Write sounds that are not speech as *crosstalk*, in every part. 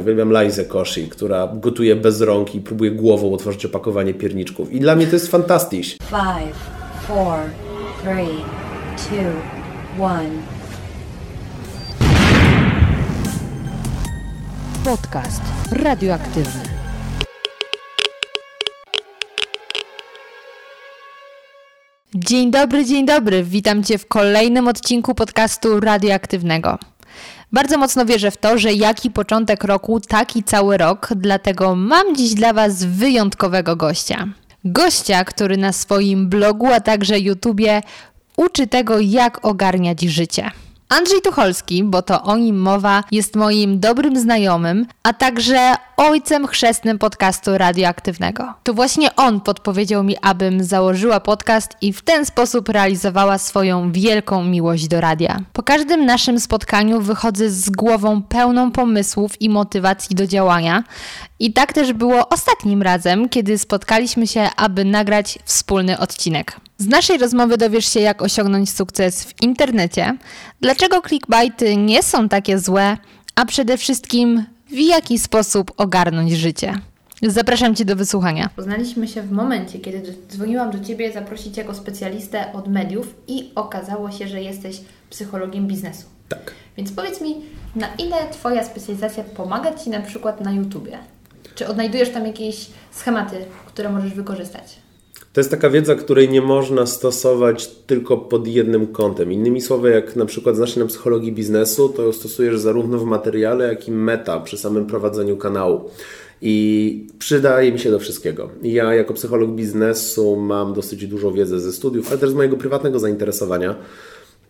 Uwielbiam Lizę Koshi, która gotuje bez rąk i próbuje głową otworzyć opakowanie pierniczków. I dla mnie to jest fantastyczne. Five, four, three, two, one. Podcast radioaktywny. Dzień dobry, dzień dobry. Witam Cię w kolejnym odcinku podcastu radioaktywnego. Bardzo mocno wierzę w to, że jaki początek roku, taki cały rok, dlatego mam dziś dla Was wyjątkowego gościa. Gościa, który na swoim blogu, a także YouTubie uczy tego, jak ogarniać życie. Andrzej Tucholski, bo to o nim mowa, jest moim dobrym znajomym, a także ojcem chrzestnym podcastu radioaktywnego. To właśnie on podpowiedział mi, abym założyła podcast i w ten sposób realizowała swoją wielką miłość do radia. Po każdym naszym spotkaniu wychodzę z głową pełną pomysłów i motywacji do działania. I tak też było ostatnim razem, kiedy spotkaliśmy się, aby nagrać wspólny odcinek. Z naszej rozmowy dowiesz się, jak osiągnąć sukces w internecie, dlaczego clickbaity nie są takie złe, a przede wszystkim w jaki sposób ogarnąć życie. Zapraszam Cię do wysłuchania. Poznaliśmy się w momencie, kiedy dzwoniłam do Ciebie zaprosić jako specjalistę od mediów i okazało się, że jesteś psychologiem biznesu. Tak. Więc powiedz mi, na ile Twoja specjalizacja pomaga Ci na przykład na YouTubie? Czy odnajdujesz tam jakieś schematy, które możesz wykorzystać? To jest taka wiedza, której nie można stosować tylko pod jednym kątem. Innymi słowy, jak na przykład znasz się na psychologii biznesu, to ją stosujesz zarówno w materiale, jak i meta przy samym prowadzeniu kanału. I przydaje mi się do wszystkiego. Ja jako psycholog biznesu mam dosyć dużo wiedzy ze studiów, ale też z mojego prywatnego zainteresowania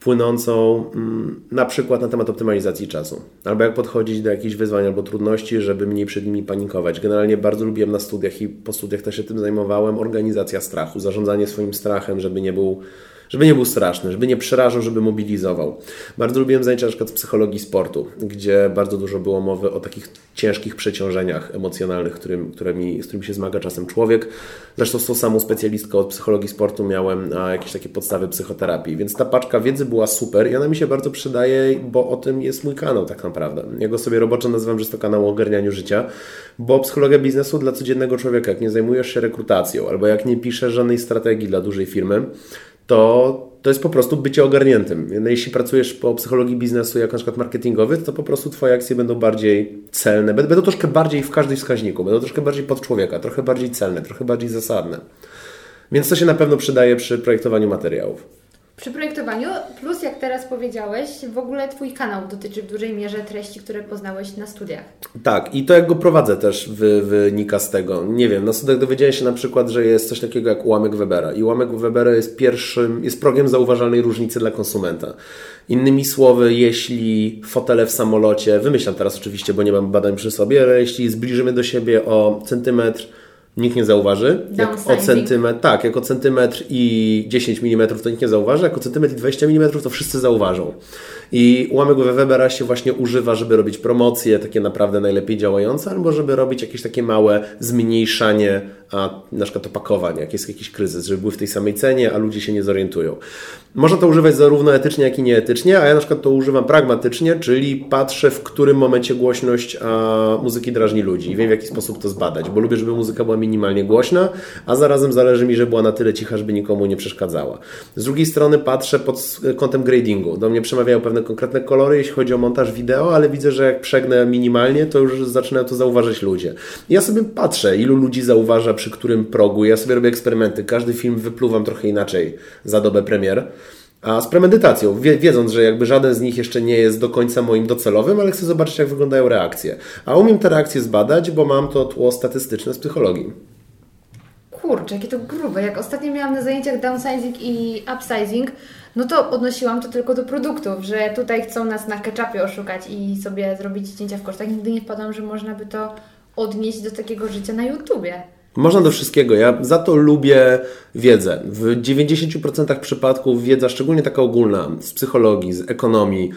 płynącą mm, na przykład na temat optymalizacji czasu, albo jak podchodzić do jakichś wyzwań albo trudności, żeby mniej przed nimi panikować. Generalnie bardzo lubiłem na studiach i po studiach też się tym zajmowałem, organizacja strachu, zarządzanie swoim strachem, żeby nie był żeby nie był straszny, żeby nie przerażał, żeby mobilizował. Bardzo lubiłem zajęcia na przykład z psychologii sportu, gdzie bardzo dużo było mowy o takich ciężkich przeciążeniach emocjonalnych, którym, którymi, z którymi się zmaga czasem człowiek. Zresztą z tą samą specjalistką od psychologii sportu miałem jakieś takie podstawy psychoterapii, więc ta paczka wiedzy była super i ona mi się bardzo przydaje, bo o tym jest mój kanał tak naprawdę. Ja go sobie roboczo nazywam, że jest to kanał o ogarnianiu życia, bo psychologia biznesu dla codziennego człowieka, jak nie zajmujesz się rekrutacją albo jak nie piszesz żadnej strategii dla dużej firmy, to, to jest po prostu bycie ogarniętym. No, jeśli pracujesz po psychologii biznesu, jak na przykład marketingowy, to po prostu Twoje akcje będą bardziej celne, będą troszkę bardziej w każdej wskaźniku, będą troszkę bardziej pod człowieka, trochę bardziej celne, trochę bardziej zasadne. Więc to się na pewno przydaje przy projektowaniu materiałów. Przy projektowaniu, plus jak teraz powiedziałeś, w ogóle Twój kanał dotyczy w dużej mierze treści, które poznałeś na studiach. Tak, i to jak go prowadzę też wy, wynika z tego. Nie wiem, na studiach dowiedziałem się na przykład, że jest coś takiego jak ułamek Webera. I ułamek Webera jest pierwszym, jest progiem zauważalnej różnicy dla konsumenta. Innymi słowy, jeśli fotele w samolocie, wymyślam teraz oczywiście, bo nie mam badań przy sobie, ale jeśli zbliżymy do siebie o centymetr, nikt nie zauważy. Jak o centymetr, tak, jak o centymetr i 10 mm to nikt nie zauważy, jak o centymetr i 20 mm to wszyscy zauważą. I ułamek Webera się właśnie używa, żeby robić promocje, takie naprawdę najlepiej działające, albo żeby robić jakieś takie małe zmniejszanie a na przykład opakowań, jak jest jakiś kryzys, żeby były w tej samej cenie, a ludzie się nie zorientują. Można to używać zarówno etycznie, jak i nieetycznie, a ja na przykład to używam pragmatycznie, czyli patrzę, w którym momencie głośność a, muzyki drażni ludzi i wiem, w jaki sposób to zbadać, bo lubię, żeby muzyka była minimalnie głośna, a zarazem zależy mi, żeby była na tyle cicha, żeby nikomu nie przeszkadzała. Z drugiej strony patrzę pod kątem gradingu. Do mnie przemawiają pewne konkretne kolory, jeśli chodzi o montaż wideo, ale widzę, że jak przegnę minimalnie, to już zaczynają to zauważyć ludzie. Ja sobie patrzę, ilu ludzi zauważa przy którym progu. Ja sobie robię eksperymenty. Każdy film wypluwam trochę inaczej za dobę premier. A z premedytacją, wiedząc, że jakby żaden z nich jeszcze nie jest do końca moim docelowym, ale chcę zobaczyć, jak wyglądają reakcje. A umiem te reakcje zbadać, bo mam to tło statystyczne z psychologii. Kurczę, jakie to grube. Jak ostatnio miałam na zajęciach downsizing i upsizing, no to odnosiłam to tylko do produktów, że tutaj chcą nas na ketchupie oszukać i sobie zrobić cięcia w kosztach. Nigdy nie wpadłam, że można by to odnieść do takiego życia na YouTubie. Można do wszystkiego. Ja za to lubię wiedzę. W 90% przypadków wiedza, szczególnie taka ogólna, z psychologii, z ekonomii,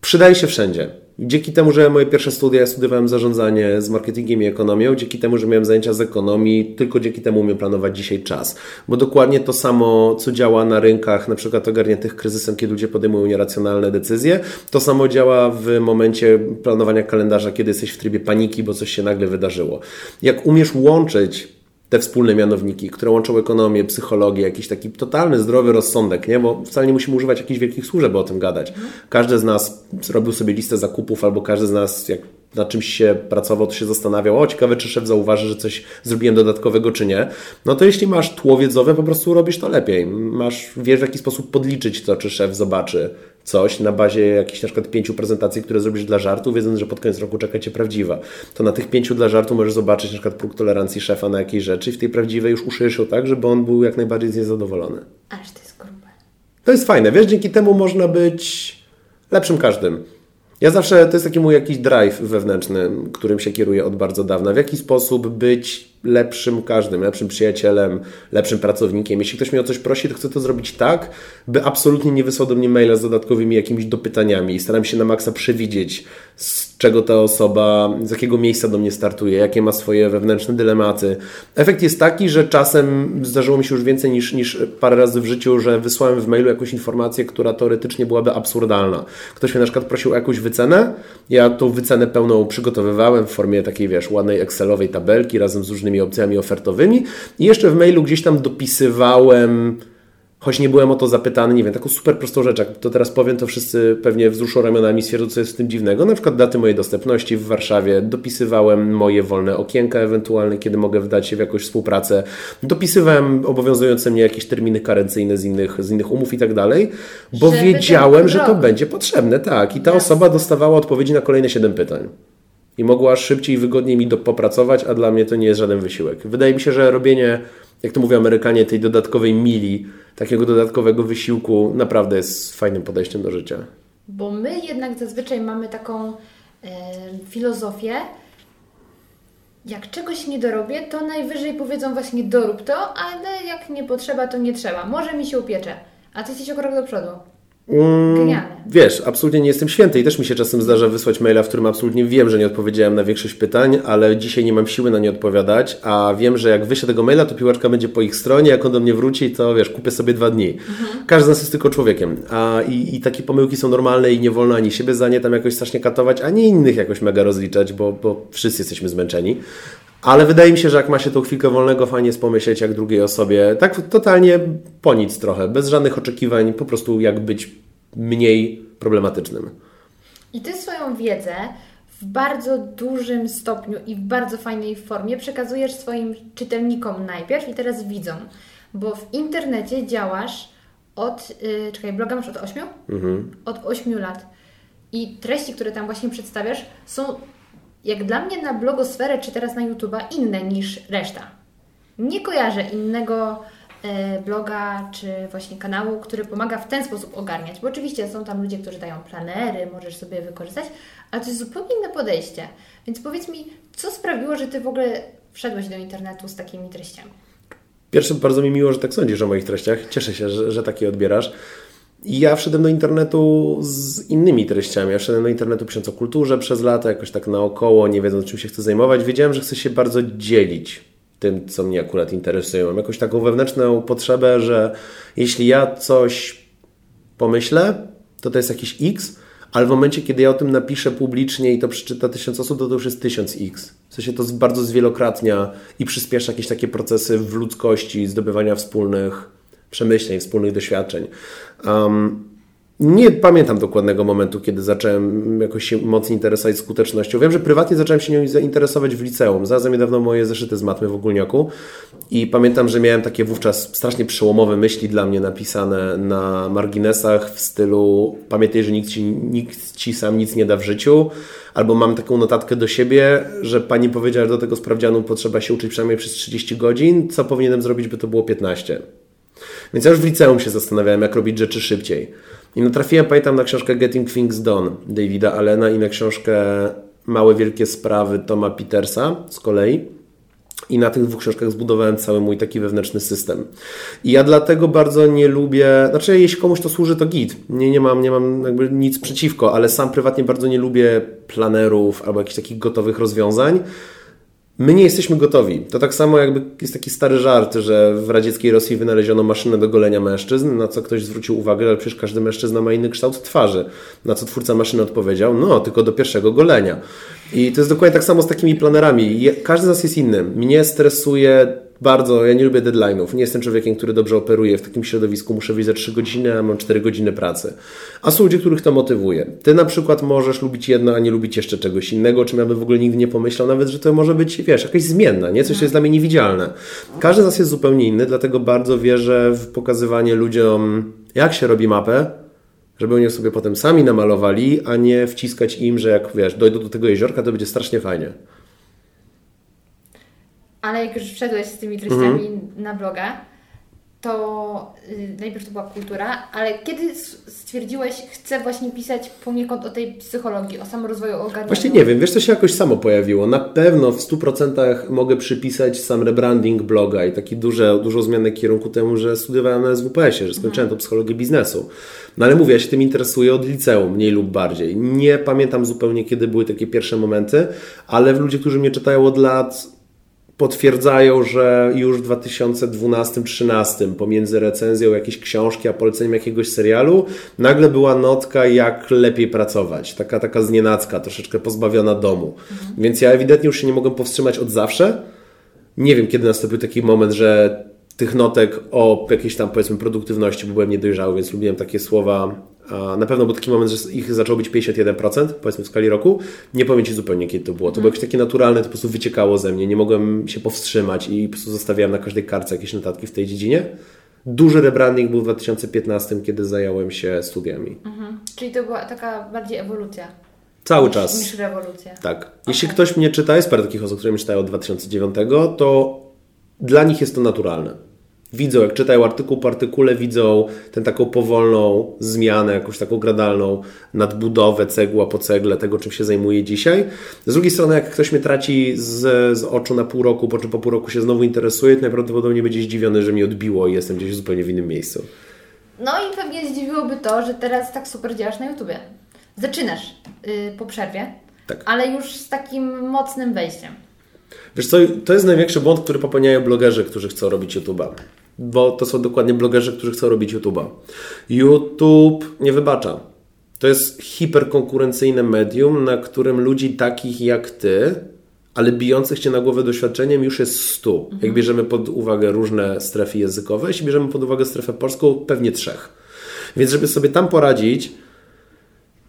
przydaje się wszędzie. Dzięki temu, że moje pierwsze studia, ja studiowałem zarządzanie z marketingiem i ekonomią, dzięki temu, że miałem zajęcia z ekonomii, tylko dzięki temu umiem planować dzisiaj czas. Bo dokładnie to samo, co działa na rynkach, na przykład ogarniętych kryzysem, kiedy ludzie podejmują nieracjonalne decyzje, to samo działa w momencie planowania kalendarza, kiedy jesteś w trybie paniki, bo coś się nagle wydarzyło. Jak umiesz łączyć te wspólne mianowniki, które łączą ekonomię, psychologię, jakiś taki totalny, zdrowy rozsądek, nie? bo wcale nie musimy używać jakichś wielkich słów, żeby o tym gadać. Każdy z nas zrobił sobie listę zakupów, albo każdy z nas, jak na czymś się pracował, to się zastanawiał, o ciekawe, czy szef zauważy, że coś zrobiłem dodatkowego, czy nie. No to jeśli masz tło wiedzowe, po prostu robisz to lepiej. Masz, wiesz w jaki sposób podliczyć to, czy szef zobaczy coś na bazie jakichś na przykład pięciu prezentacji, które zrobisz dla żartu, wiedząc, że pod koniec roku czeka Cię prawdziwa. To na tych pięciu dla żartu możesz zobaczyć na przykład próg tolerancji szefa na jakiejś rzeczy i w tej prawdziwej już uszyjesz ją tak, żeby on był jak najbardziej z niej zadowolony. Aż to jest grube. To jest fajne, wiesz, dzięki temu można być lepszym każdym. Ja zawsze, to jest taki mój jakiś drive wewnętrzny, którym się kieruję od bardzo dawna. W jaki sposób być lepszym każdym, lepszym przyjacielem, lepszym pracownikiem. Jeśli ktoś mnie o coś prosi, to chcę to zrobić tak, by absolutnie nie wysłał do mnie maila z dodatkowymi jakimiś dopytaniami. Staram się na maksa przewidzieć, z czego ta osoba, z jakiego miejsca do mnie startuje, jakie ma swoje wewnętrzne dylematy. Efekt jest taki, że czasem zdarzyło mi się już więcej niż, niż parę razy w życiu, że wysłałem w mailu jakąś informację, która teoretycznie byłaby absurdalna. Ktoś mnie na przykład prosił o jakąś wycenę, ja tą wycenę pełną przygotowywałem w formie takiej, wiesz, ładnej Excelowej tabelki razem z różnymi opcjami ofertowymi i jeszcze w mailu gdzieś tam dopisywałem choć nie byłem o to zapytany, nie wiem, taką super prostą rzecz, jak to teraz powiem, to wszyscy pewnie wzruszą ramionami, stwierdzą, co jest w tym dziwnego. Na przykład daty mojej dostępności w Warszawie, dopisywałem moje wolne okienka ewentualne, kiedy mogę wdać się w jakąś współpracę, dopisywałem obowiązujące mnie jakieś terminy karencyjne z innych, z innych umów i tak dalej, bo Żeby wiedziałem, że to będzie potrzebne, tak. I ta Jasne. osoba dostawała odpowiedzi na kolejne 7 pytań. I mogła szybciej i wygodniej mi do, popracować, a dla mnie to nie jest żaden wysiłek. Wydaje mi się, że robienie, jak to mówią Amerykanie, tej dodatkowej mili, takiego dodatkowego wysiłku naprawdę jest fajnym podejściem do życia. Bo my jednak zazwyczaj mamy taką e, filozofię, jak czegoś nie dorobię, to najwyżej powiedzą właśnie dorób to, ale jak nie potrzeba, to nie trzeba. Może mi się upiecze. A ty jesteś o krok do przodu. Genialne. Wiesz, absolutnie nie jestem święty i też mi się czasem zdarza wysłać maila, w którym absolutnie wiem, że nie odpowiedziałem na większość pytań, ale dzisiaj nie mam siły na nie odpowiadać, a wiem, że jak wyślę tego maila, to piłaczka będzie po ich stronie, jak on do mnie wróci, to wiesz, kupię sobie dwa dni. Każdy z nas jest tylko człowiekiem, a i, i takie pomyłki są normalne i nie wolno ani siebie za nie tam jakoś strasznie katować, ani innych jakoś mega rozliczać, bo, bo wszyscy jesteśmy zmęczeni. Ale wydaje mi się, że jak ma się tą chwilkę wolnego, fajnie jest pomyśleć jak drugiej osobie, tak totalnie po nic trochę, bez żadnych oczekiwań, po prostu jak być mniej problematycznym. I ty swoją wiedzę w bardzo dużym stopniu i w bardzo fajnej formie przekazujesz swoim czytelnikom najpierw i teraz widzom. Bo w internecie działasz od, yy, czekaj, bloga masz od 8? Od 8 lat. I treści, które tam właśnie przedstawiasz, są jak dla mnie na blogosferę czy teraz na YouTube'a inne niż reszta. Nie kojarzę innego e, bloga czy właśnie kanału, który pomaga w ten sposób ogarniać. Bo oczywiście są tam ludzie, którzy dają planery, możesz sobie wykorzystać, ale to jest zupełnie inne podejście. Więc powiedz mi, co sprawiło, że Ty w ogóle wszedłeś do internetu z takimi treściami? Pierwsze, bardzo mi miło, że tak sądzisz o moich treściach. Cieszę się, że, że takie odbierasz. I ja wszedłem do internetu z innymi treściami. Ja wszedłem do internetu pisząc o kulturze przez lata, jakoś tak naokoło, nie wiedząc czym się chcę zajmować. Wiedziałem, że chcę się bardzo dzielić tym, co mnie akurat interesuje. Mam jakąś taką wewnętrzną potrzebę, że jeśli ja coś pomyślę, to to jest jakiś X, ale w momencie, kiedy ja o tym napiszę publicznie i to przeczyta tysiąc osób, to to już jest tysiąc X. W sensie to bardzo zwielokrotnia i przyspiesza jakieś takie procesy w ludzkości, zdobywania wspólnych przemyśleń, wspólnych doświadczeń. Um, nie pamiętam dokładnego momentu, kiedy zacząłem jakoś się mocno interesować skutecznością. Wiem, że prywatnie zacząłem się nią zainteresować w liceum. Znalazłem niedawno moje zeszyty z matmy w ogólniaku i pamiętam, że miałem takie wówczas strasznie przełomowe myśli dla mnie napisane na marginesach w stylu pamiętaj, że nikt ci, nikt ci sam nic nie da w życiu. Albo mam taką notatkę do siebie, że pani powiedziała, że do tego sprawdzianu potrzeba się uczyć przynajmniej przez 30 godzin. Co powinienem zrobić, by to było 15? Więc ja już w liceum się zastanawiałem, jak robić rzeczy szybciej. I natrafiłem, pamiętam, na książkę Getting Things Done Davida Allena i na książkę Małe Wielkie Sprawy Toma Petersa z kolei. I na tych dwóch książkach zbudowałem cały mój taki wewnętrzny system. I ja dlatego bardzo nie lubię, znaczy jeśli komuś to służy, to git. Nie, nie mam, nie mam jakby nic przeciwko, ale sam prywatnie bardzo nie lubię planerów albo jakichś takich gotowych rozwiązań. My nie jesteśmy gotowi. To tak samo jakby jest taki stary żart, że w radzieckiej Rosji wynaleziono maszynę do golenia mężczyzn, na co ktoś zwrócił uwagę, że przecież każdy mężczyzna ma inny kształt twarzy. Na co twórca maszyny odpowiedział, no tylko do pierwszego golenia. I to jest dokładnie tak samo z takimi planerami. Każdy z nas jest inny. Mnie stresuje bardzo, ja nie lubię deadline'ów. Nie jestem człowiekiem, który dobrze operuje w takim środowisku. Muszę wyjść za 3 godziny, a mam 4 godziny pracy. A są ludzie, których to motywuje. Ty na przykład możesz lubić jedno, a nie lubić jeszcze czegoś innego, o czym ja bym w ogóle nigdy nie pomyślał, nawet, że to może być, wiesz, jakaś zmienna, nie? Coś, co jest dla mnie niewidzialne. Każdy z nas jest zupełnie inny, dlatego bardzo wierzę w pokazywanie ludziom, jak się robi mapę, żeby oni sobie potem sami namalowali, a nie wciskać im, że jak, wiesz, dojdą do tego jeziorka, to będzie strasznie fajnie. Ale jak już wszedłeś z tymi treściami Mhm. na bloga, to y, najpierw to była kultura, ale kiedy stwierdziłeś, chcę właśnie pisać poniekąd o tej psychologii, o samorozwoju, o ogarnianiu? Właśnie nie wiem, wiesz, to się jakoś samo pojawiło. Na pewno w 100% mogę przypisać sam rebranding bloga i taki duże, dużo zmiany kierunku temu, że studiowałem na SWPS-ie, że skończyłem to psychologię biznesu. No ale mówię, ja się tym interesuję od liceum, mniej lub bardziej. Nie pamiętam zupełnie, kiedy były takie pierwsze momenty, ale ludzie, którzy mnie czytają od lat, potwierdzają, że już w 2012-13 pomiędzy recenzją jakiejś książki a poleceniem jakiegoś serialu nagle była notka, jak lepiej pracować. Taka, taka znienacka, troszeczkę pozbawiona domu. Więc ja ewidentnie już się nie mogłem powstrzymać od zawsze. Nie wiem, kiedy nastąpił taki moment, że tych notek o jakiejś tam powiedzmy produktywności, bo byłem niedojrzały, więc lubiłem takie słowa. Na pewno był taki moment, że ich zaczęło być 51%, powiedzmy w skali roku. Nie powiem Ci zupełnie, kiedy to było. To było jakieś takie naturalne, to po prostu wyciekało ze mnie. Nie mogłem się powstrzymać i po prostu zostawiałem na każdej kartce jakieś notatki w tej dziedzinie. Duży rebranding był w 2015, kiedy zająłem się studiami. Mhm. Czyli to była taka bardziej ewolucja Cały niż, czas. niż rewolucja. Tak. Jeśli ktoś mnie czyta, jest parę takich osób, które mnie czytają od 2009, to dla nich jest to naturalne. Widzą, jak czytają artykuł po artykule, widzą tę taką powolną zmianę, jakąś taką gradalną nadbudowę cegła po cegle tego, czym się zajmuję dzisiaj. Z drugiej strony, jak ktoś mnie traci z, z oczu na pół roku, po czym po pół roku się znowu interesuje, to najprawdopodobniej będzie zdziwiony, że mnie odbiło i jestem gdzieś zupełnie w innym miejscu. No i pewnie zdziwiłoby to, że teraz tak super działasz na YouTubie. Zaczynasz y, po przerwie, Tak. ale już z takim mocnym wejściem. Wiesz co, to jest największy błąd, który popełniają blogerzy, którzy chcą robić YouTube'a. Bo to są dokładnie blogerzy, którzy chcą robić YouTube'a. YouTube nie wybacza. To jest hiperkonkurencyjne medium, na którym ludzi takich jak ty, ale bijących cię na głowę doświadczeniem już jest stu. Jak bierzemy pod uwagę różne strefy językowe, jeśli bierzemy pod uwagę strefę polską, pewnie trzech. Więc żeby sobie tam poradzić,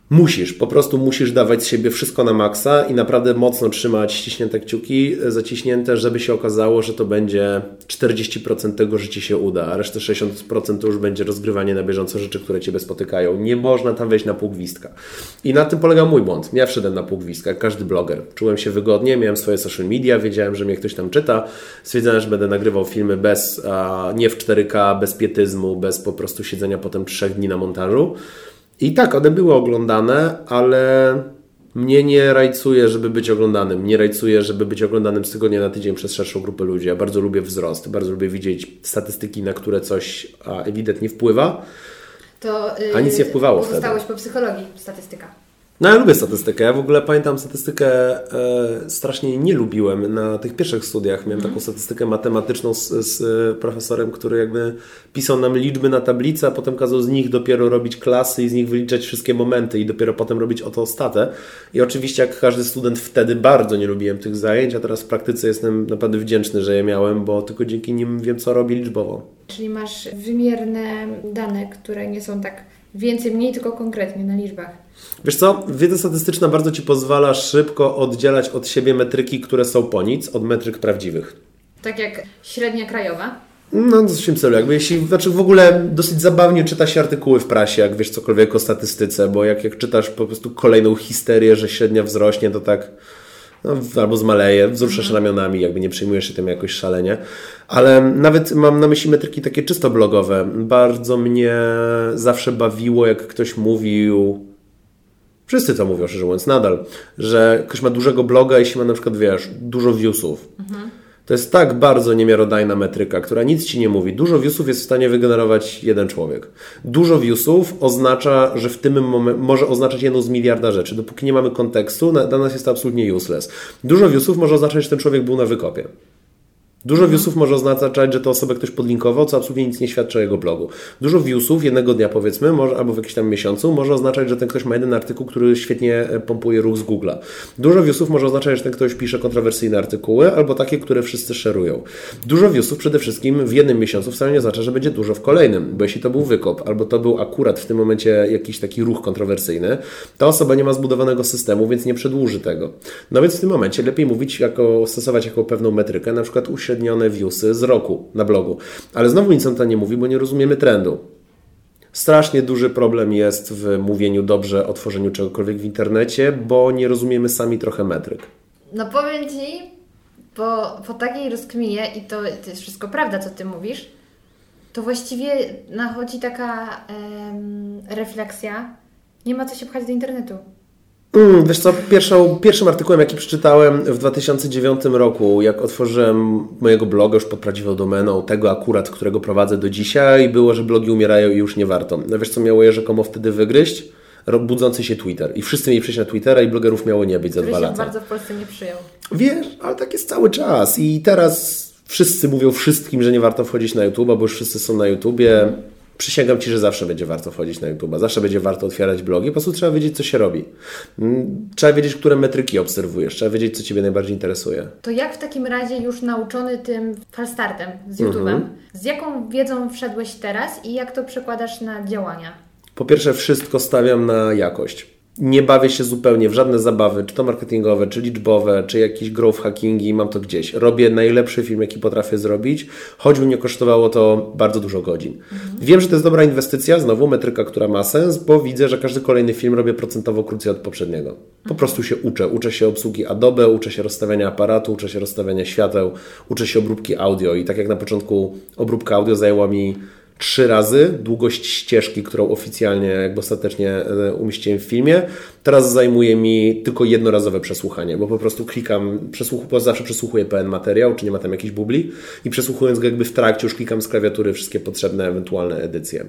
Musisz, po prostu musisz dawać z siebie wszystko na maksa i naprawdę mocno trzymać ściśnięte kciuki, zaciśnięte, żeby się okazało, że to będzie 40% tego, że Ci się uda, a resztę 60% to już będzie rozgrywanie na bieżąco rzeczy, które Ciebie spotykają. Nie można tam wejść na pół gwizdka. I na tym polega mój błąd. Ja wszedłem na pół gwizdka, jak każdy bloger. Czułem się wygodnie, miałem swoje social media, wiedziałem, że mnie ktoś tam czyta, stwierdzałem, że będę nagrywał filmy bez, nie w 4K, bez pietyzmu, bez po prostu siedzenia potem trzech dni na montażu. I tak, one były oglądane, ale mnie nie rajcuje, żeby być oglądanym. Nie rajcuje, żeby być oglądanym z tygodnia na tydzień przez szerszą grupę ludzi. Ja bardzo lubię wzrost, bardzo lubię widzieć statystyki, na które coś ewidentnie wpływa. To, y, A nic nie wpływało wtedy. Po psychologii, statystyka. No ja lubię statystykę. Ja w ogóle pamiętam statystykę, e, strasznie nie lubiłem na tych pierwszych studiach. Miałem taką statystykę matematyczną z, z e, profesorem, który jakby pisał nam liczby na tablicy, a potem kazał z nich dopiero robić klasy i z nich wyliczać wszystkie momenty i dopiero potem robić otostatę. I oczywiście jak każdy student wtedy bardzo nie lubiłem tych zajęć, a teraz w praktyce jestem naprawdę wdzięczny, że je miałem, bo tylko dzięki nim wiem, co robi liczbowo. Czyli masz wymierne dane, które nie są tak więcej, mniej, tylko konkretnie na liczbach. Wiesz co, wiedza statystyczna bardzo Ci pozwala szybko oddzielać od siebie metryki, które są po nic, od metryk prawdziwych. Tak jak średnia krajowa. No, w tym celu. Jakby jeśli, znaczy w ogóle dosyć zabawnie czyta się artykuły w prasie, jak wiesz cokolwiek o statystyce, bo jak, jak czytasz po prostu kolejną histerię, że średnia wzrośnie, to tak no, albo zmaleje, wzruszasz ramionami, jakby nie przejmujesz się tym jakoś szalenie. Ale nawet mam na myśli metryki takie czysto blogowe. Bardzo mnie zawsze bawiło, jak ktoś mówił, Wszyscy to mówią, szczerze mówiąc, nadal, że ktoś ma dużego bloga, jeśli ma na przykład, wiesz, dużo viewsów, To jest tak bardzo niemiarodajna metryka, która nic ci nie mówi. Dużo viewsów jest w stanie wygenerować jeden człowiek. Dużo viewsów oznacza, że w tym momencie może oznaczać jedną z miliarda rzeczy. Dopóki nie mamy kontekstu, dla nas jest to absolutnie useless. Dużo viewsów może oznaczać, że ten człowiek był na wykopie. Dużo viewsów może oznaczać, że tę osobę ktoś podlinkował, co absolutnie nic nie świadczy o jego blogu. Dużo viewsów jednego dnia powiedzmy, może, albo w jakimś tam miesiącu, może oznaczać, że ten ktoś ma jeden artykuł, który świetnie e, pompuje ruch z Google'a. Dużo viewsów może oznaczać, że ten ktoś pisze kontrowersyjne artykuły, albo takie, które wszyscy szerują. Dużo viewsów przede wszystkim w jednym miesiącu wcale nie oznacza, że będzie dużo w kolejnym, bo jeśli to był wykop, albo to był akurat w tym momencie jakiś taki ruch kontrowersyjny, ta osoba nie ma zbudowanego systemu, więc nie przedłuży tego. No więc w tym momencie lepiej mówić, jako, stosować jako pewną metrykę, na przykład uśrednione viewsy z roku na blogu. Ale znowu nic on to nie mówi, bo nie rozumiemy trendu. Strasznie duży problem jest w mówieniu dobrze o tworzeniu czegokolwiek w internecie, bo nie rozumiemy sami trochę metryk. No powiem Ci, po, po takiej rozkminie, i to, to jest wszystko prawda, co Ty mówisz, to właściwie nachodzi taka em, refleksja, nie ma co się pchać do internetu. Mm, wiesz co, pierwszą, pierwszym artykułem, jaki przeczytałem w 2009 roku, jak otworzyłem mojego bloga już pod prawdziwą domeną, tego akurat, którego prowadzę do dzisiaj, było, że blogi umierają i już nie warto. No wiesz co miało je rzekomo wtedy wygryźć? Budzący się Twitter. I wszyscy mieli przejść na Twittera i blogerów miało nie być za Który dwa się lata. bardzo w Polsce nie przyjął. Wiesz, ale tak jest cały czas. I teraz wszyscy mówią wszystkim, że nie warto wchodzić na YouTube, bo już wszyscy są na YouTubie. Przysięgam Ci, że zawsze będzie warto wchodzić na YouTube, zawsze będzie warto otwierać blogi, po prostu trzeba wiedzieć, co się robi. Mm, Trzeba wiedzieć, które metryki obserwujesz, trzeba wiedzieć, co Ciebie najbardziej interesuje. To jak w takim razie już nauczony tym falstartem z YouTube'em, Mhm. z jaką wiedzą wszedłeś teraz i jak to przekładasz na działania? Po pierwsze, wszystko stawiam na jakość. Nie bawię się zupełnie w żadne zabawy, czy to marketingowe, czy liczbowe, czy jakieś growth hackingi, mam to gdzieś. Robię najlepszy film, jaki potrafię zrobić, choćby mnie kosztowało to bardzo dużo godzin. Wiem, że to jest dobra inwestycja, znowu metryka, która ma sens, bo widzę, że każdy kolejny film robię procentowo krócej od poprzedniego. Po prostu się uczę. Uczę się obsługi Adobe, uczę się rozstawiania aparatu, uczę się rozstawiania świateł, uczę się obróbki audio i tak jak na początku obróbka audio zajęła mi trzy razy długość ścieżki, którą oficjalnie, jakby ostatecznie e, umieściłem w filmie. Teraz zajmuje mi tylko jednorazowe przesłuchanie, bo po prostu klikam, przesłuch, bo zawsze przesłuchuję pełen materiał, czy nie ma tam jakichś bubli i przesłuchując go jakby w trakcie już klikam z klawiatury wszystkie potrzebne ewentualne edycje.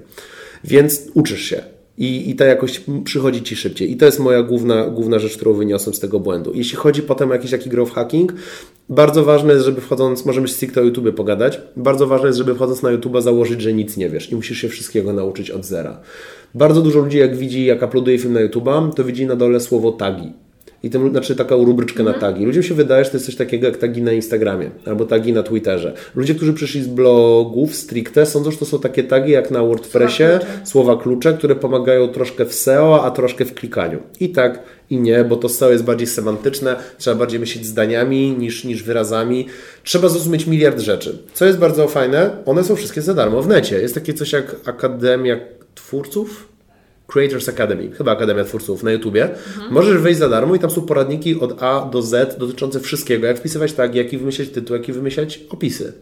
Więc uczysz się. I, I ta jakość przychodzi Ci szybciej. I to jest moja główna, główna rzecz, którą wyniosłem z tego błędu. Jeśli chodzi potem o jakiś taki growth hacking, bardzo ważne jest, żeby wchodząc, możemy stricte o YouTube pogadać, bardzo ważne jest, żeby wchodząc na YouTube założyć, że nic nie wiesz i musisz się wszystkiego nauczyć od zera. Bardzo dużo ludzi jak widzi, jak uploaduje film na YouTube'a, to widzi na dole słowo tagi. I to znaczy taką rubryczkę na tagi. Ludziom się wydaje, że to jest coś takiego jak tagi na Instagramie albo tagi na Twitterze. Ludzie, którzy przyszli z blogów stricte, sądzą, że to są takie tagi jak na WordPressie, klucze. słowa klucze, które pomagają troszkę w SEO, a troszkę w klikaniu. I tak, i nie, bo to SEO jest bardziej semantyczne, trzeba bardziej myśleć zdaniami niż, niż wyrazami. Trzeba zrozumieć miliard rzeczy. Co jest bardzo fajne, one są wszystkie za darmo w necie. Jest takie coś jak Akademia Twórców, Creators Academy, chyba Akademia Twórców na YouTubie. Możesz wejść za darmo i tam są poradniki od A do Z dotyczące wszystkiego, jak wpisywać tak, jaki wymyśleć tytuł, jaki wymyślać opisy.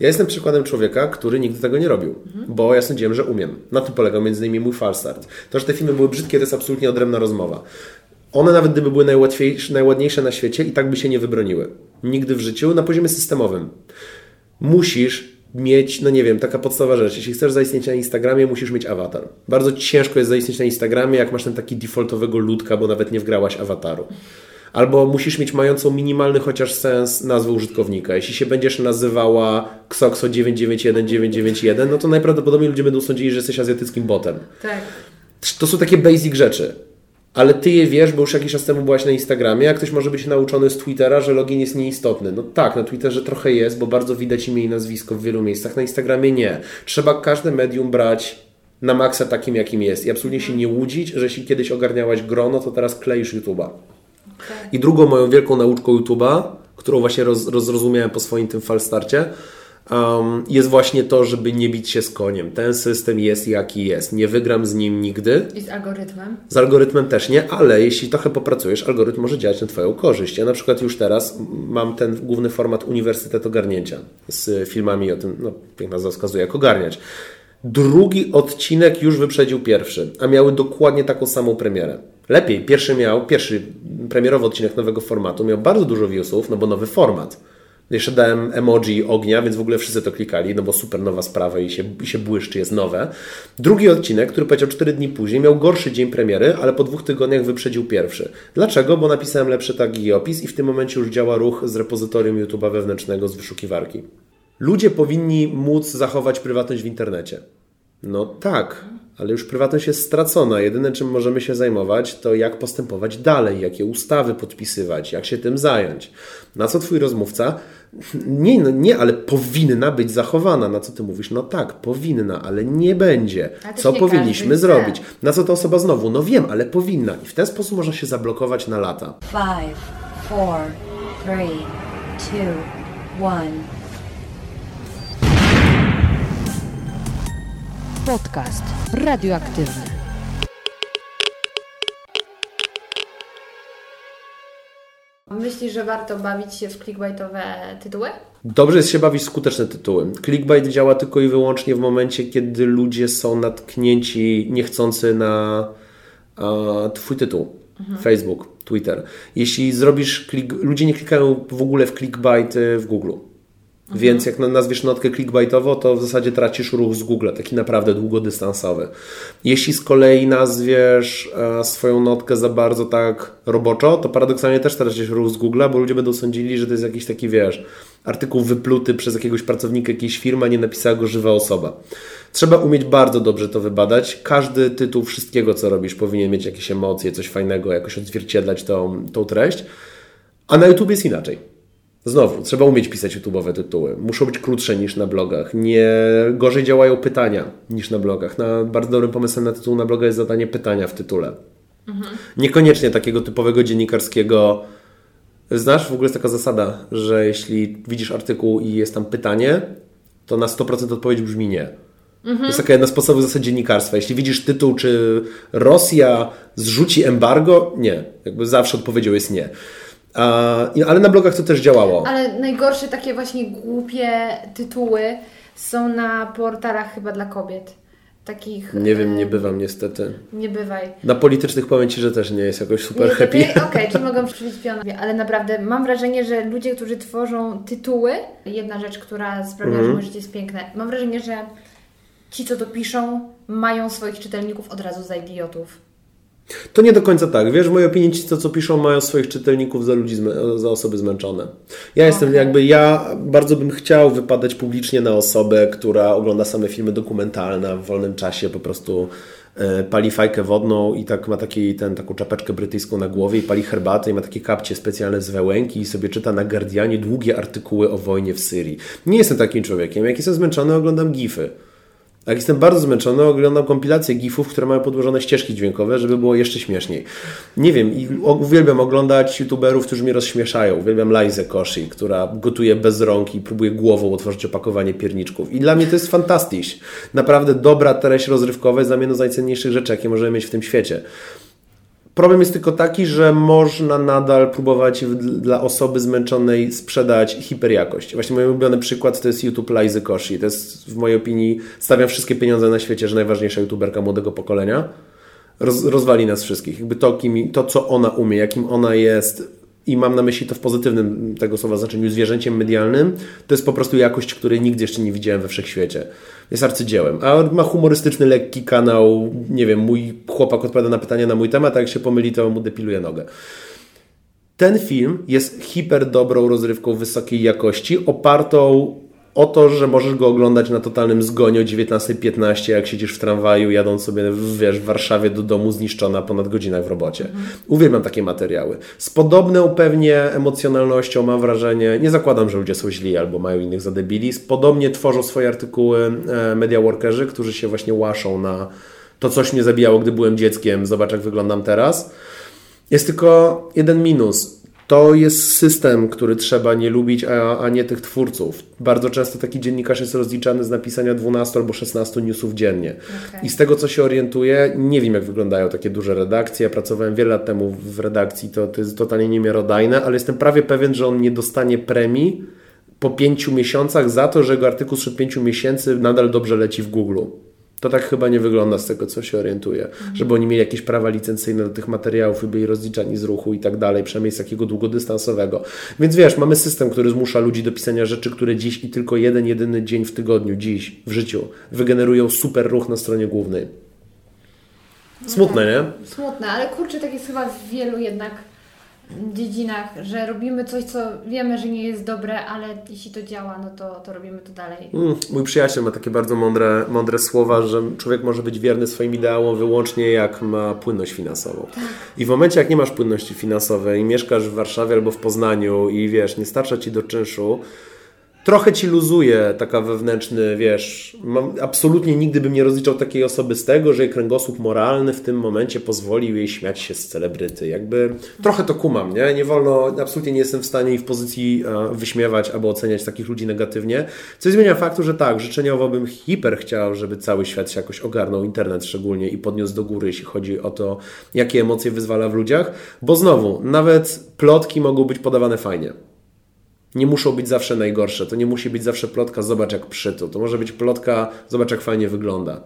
Ja jestem przykładem człowieka, który nigdy tego nie robił, bo ja sądziłem, że umiem. Na tym polegał między innymi mój falstart. To, że te filmy były brzydkie, to jest absolutnie odrębna rozmowa. One nawet gdyby były najłatwiejsze, najładniejsze na świecie i tak by się nie wybroniły. Nigdy w życiu na poziomie systemowym. Musisz mieć, no nie wiem, taka podstawowa rzecz. Jeśli chcesz zaistnieć na Instagramie, musisz mieć awatar. Bardzo ciężko jest zaistnieć na Instagramie, jak masz ten taki defaultowego ludka, bo nawet nie wgrałaś awataru. Albo musisz mieć mającą minimalny chociaż sens nazwę użytkownika. Jeśli się będziesz nazywała Xoxo991991, no to najprawdopodobniej ludzie będą sądzili, że jesteś azjatyckim botem. Tak. To są takie basic rzeczy. Ale ty je wiesz, bo już jakiś czas temu byłaś na Instagramie, a ktoś może być nauczony z Twittera, że login jest nieistotny. No tak, na Twitterze trochę jest, bo bardzo widać imię i nazwisko w wielu miejscach. Na Instagramie nie. Trzeba każde medium brać na maksa takim, jakim jest. I absolutnie się nie łudzić, że jeśli kiedyś ogarniałaś grono, to teraz kleisz YouTube'a. I drugą moją wielką nauczką YouTube'a, którą właśnie roz, rozrozumiałem po swoim tym falstarcie, um, jest właśnie to, żeby nie bić się z koniem. Ten system jest jaki jest. Nie wygram z nim nigdy. I z algorytmem. Z algorytmem też nie, ale jeśli trochę popracujesz, algorytm może działać na Twoją korzyść. Ja na przykład już teraz mam ten główny format Uniwersytet Ogarnięcia z filmami o tym, no jak nazwa wskazuje, jak ogarniać. Drugi odcinek już wyprzedził pierwszy, a miały dokładnie taką samą premierę. Lepiej, pierwszy miał, pierwszy premierowy odcinek nowego formatu miał bardzo dużo viewsów, no bo nowy format. Jeszcze dałem emoji ognia, więc w ogóle wszyscy to klikali, no bo super nowa sprawa i się, i się błyszczy, jest nowe. Drugi odcinek, który powiedział 4 dni później, miał gorszy dzień premiery, ale po dwóch tygodniach wyprzedził pierwszy. Dlaczego? Bo napisałem lepszy tag i opis i w tym momencie już działa ruch z repozytorium YouTube'a wewnętrznego z wyszukiwarki. Ludzie powinni móc zachować prywatność w internecie. No tak, ale już prywatność jest stracona. Jedyne, czym możemy się zajmować, to jak postępować dalej, jakie ustawy podpisywać, jak się tym zająć. Na co twój rozmówca? Nie, no nie, ale powinna być zachowana. Na co ty mówisz? No tak, powinna, ale nie będzie. Co nie powinniśmy chce. zrobić? Na co ta osoba znowu? No wiem, ale powinna. I w ten sposób można się zablokować na lata. Five, four, three, two, one. Podcast radioaktywny. Myślisz, że warto bawić się w clickbaitowe tytuły? Dobrze jest się bawić w skuteczne tytuły. Clickbait działa tylko i wyłącznie w momencie, kiedy ludzie są natknięci niechcący na a, Twój tytuł. Facebook, Twitter. Jeśli zrobisz klik, ludzie nie klikają w ogóle w clickbait w Google. Więc jak na- nazwiesz notkę clickbaitowo, to w zasadzie tracisz ruch z Google, taki naprawdę długodystansowy. Jeśli z kolei nazwiesz e, swoją notkę za bardzo tak roboczo, to paradoksalnie też tracisz ruch z Google, bo ludzie będą sądzili, że to jest jakiś taki, wiesz, artykuł wypluty przez jakiegoś pracownika jakiejś firmy, a nie napisała go żywa osoba. Trzeba umieć bardzo dobrze to wybadać. Każdy tytuł wszystkiego, co robisz, powinien mieć jakieś emocje, coś fajnego, jakoś odzwierciedlać tą, tą treść. A na YouTube jest inaczej. Znowu, trzeba umieć pisać YouTube'owe tytuły. Muszą być krótsze niż na blogach. Nie gorzej działają pytania niż na blogach. Na, bardzo dobrym pomysłem na tytuł na bloga jest zadanie pytania w tytule. Niekoniecznie takiego typowego dziennikarskiego. Znasz, w ogóle jest taka zasada, że jeśli widzisz artykuł i jest tam pytanie, to na 100% odpowiedź brzmi nie. To jest taka jedna z podstawowych zasad dziennikarstwa. Jeśli widzisz tytuł, czy Rosja zrzuci embargo, nie. Jakby zawsze odpowiedzią jest nie. Ale na blogach to też działało. Ale najgorsze takie właśnie głupie tytuły są na portalach chyba dla kobiet. Takich... Nie wiem, e, nie bywam niestety. Nie bywaj. Na politycznych powiem Ci, że też nie jest jakoś super Nie, happy. Okej, czy *laughs* mogą przybić pionę. Ale naprawdę mam wrażenie, że ludzie, którzy tworzą tytuły, jedna rzecz, która sprawia, Mhm. że moje życie jest piękne, mam wrażenie, że ci, co to piszą, mają swoich czytelników od razu za idiotów. To nie do końca tak. Wiesz, w mojej opinii ci, co, co piszą, mają swoich czytelników za ludzi, za osoby zmęczone. Ja jestem jakby, ja bardzo bym chciał wypadać publicznie na osobę, która ogląda same filmy dokumentalne w wolnym czasie, po prostu e, pali fajkę wodną i tak ma taki, ten, taką czapeczkę brytyjską na głowie i pali herbatę i ma takie kapcie specjalne z wełęki i sobie czyta na Guardianie długie artykuły o wojnie w Syrii. Nie jestem takim człowiekiem. Jak jestem zmęczony, oglądam gify. Jak jestem bardzo zmęczony, oglądam kompilacje gifów, które mają podłożone ścieżki dźwiękowe, żeby było jeszcze śmieszniej. Nie wiem, i uwielbiam oglądać youtuberów, którzy mnie rozśmieszają. Uwielbiam Lizę Koshi, która gotuje bez rąk i próbuje głową otworzyć opakowanie pierniczków. I dla mnie to jest fantastyś. Naprawdę dobra treść rozrywkowa jest dla mnie jedną z najcenniejszych rzeczy, jakie możemy mieć w tym świecie. Problem jest tylko taki, że można nadal próbować dla osoby zmęczonej sprzedać hiperjakość. Właśnie mój ulubiony przykład to jest YouTube Lizy Koshi. To jest w mojej opinii, stawiam wszystkie pieniądze na świecie, że najważniejsza youtuberka młodego pokolenia. Roz, rozwali nas wszystkich. Jakby to, kim, to, co ona umie, jakim ona jest i mam na myśli to w pozytywnym tego słowa znaczeniu zwierzęciem medialnym, to jest po prostu jakość, której nigdy jeszcze nie widziałem we wszechświecie. Jest arcydziełem. A ma humorystyczny, lekki kanał, nie wiem, mój chłopak odpowiada na pytania na mój temat, a jak się pomyli, to mu depiluje nogę. Ten film jest hiper dobrą rozrywką wysokiej jakości, opartą o to, że możesz go oglądać na totalnym zgonie o 19.15, jak siedzisz w tramwaju, jadąc sobie w, wiesz, w Warszawie do domu zniszczona ponad godzinach w robocie. Uwielbiam takie materiały. Z podobną pewnie emocjonalnością mam wrażenie, nie zakładam, że ludzie są źli albo mają innych zadebili, podobnie tworzą swoje artykuły e, media workerzy, którzy się właśnie łaszą na to coś mnie zabijało, gdy byłem dzieckiem, zobacz jak wyglądam teraz. Jest tylko jeden minus. To jest system, który trzeba nie lubić, a, a nie tych twórców. Bardzo często taki dziennikarz jest rozliczany z napisania 12 albo 16 newsów dziennie. Okej. I z tego, co się orientuję, nie wiem, jak wyglądają takie duże redakcje. Ja pracowałem wiele lat temu w redakcji, to, to jest totalnie niemiarodajne, ale jestem prawie pewien, że on nie dostanie premii po pięciu miesiącach za to, że jego artykuł sprzed pięciu miesięcy nadal dobrze leci w Google. To tak chyba nie wygląda z tego, co się orientuję. Żeby oni mieli jakieś prawa licencyjne do tych materiałów i byli rozliczani z ruchu i tak dalej, przynajmniej z takiego długodystansowego. Więc wiesz, mamy system, który zmusza ludzi do pisania rzeczy, które dziś i tylko jeden, jedyny dzień w tygodniu, dziś, w życiu, wygenerują super ruch na stronie głównej. Smutne, nie? Smutne, ale kurczę, tak jest chyba w wielu jednak dziedzinach, że robimy coś, co wiemy, że nie jest dobre, ale jeśli to działa, no to, to robimy to dalej. Mm, Mój przyjaciel ma takie bardzo mądre, mądre słowa, że człowiek może być wierny swoim ideałom wyłącznie jak ma płynność finansową. I w momencie, jak nie masz płynności finansowej i mieszkasz w Warszawie albo w Poznaniu i wiesz, nie starcza ci do czynszu, trochę ci luzuje taka wewnętrzny, wiesz, mam, absolutnie nigdy bym nie rozliczał takiej osoby z tego, że jej kręgosłup moralny w tym momencie pozwolił jej śmiać się z celebryty. Jakby trochę to kumam, nie? Nie wolno, absolutnie nie jestem w stanie i w pozycji e, wyśmiewać albo oceniać takich ludzi negatywnie. Co zmienia faktu, że tak, życzeniowo bym hiper chciał, żeby cały świat się jakoś ogarnął, internet szczególnie i podniósł do góry, jeśli chodzi o to, jakie emocje wyzwala w ludziach, bo znowu, nawet plotki mogą być podawane fajnie nie muszą być zawsze najgorsze. To nie musi być zawsze plotka, zobacz jak przytu. To może być plotka, zobacz jak fajnie wygląda.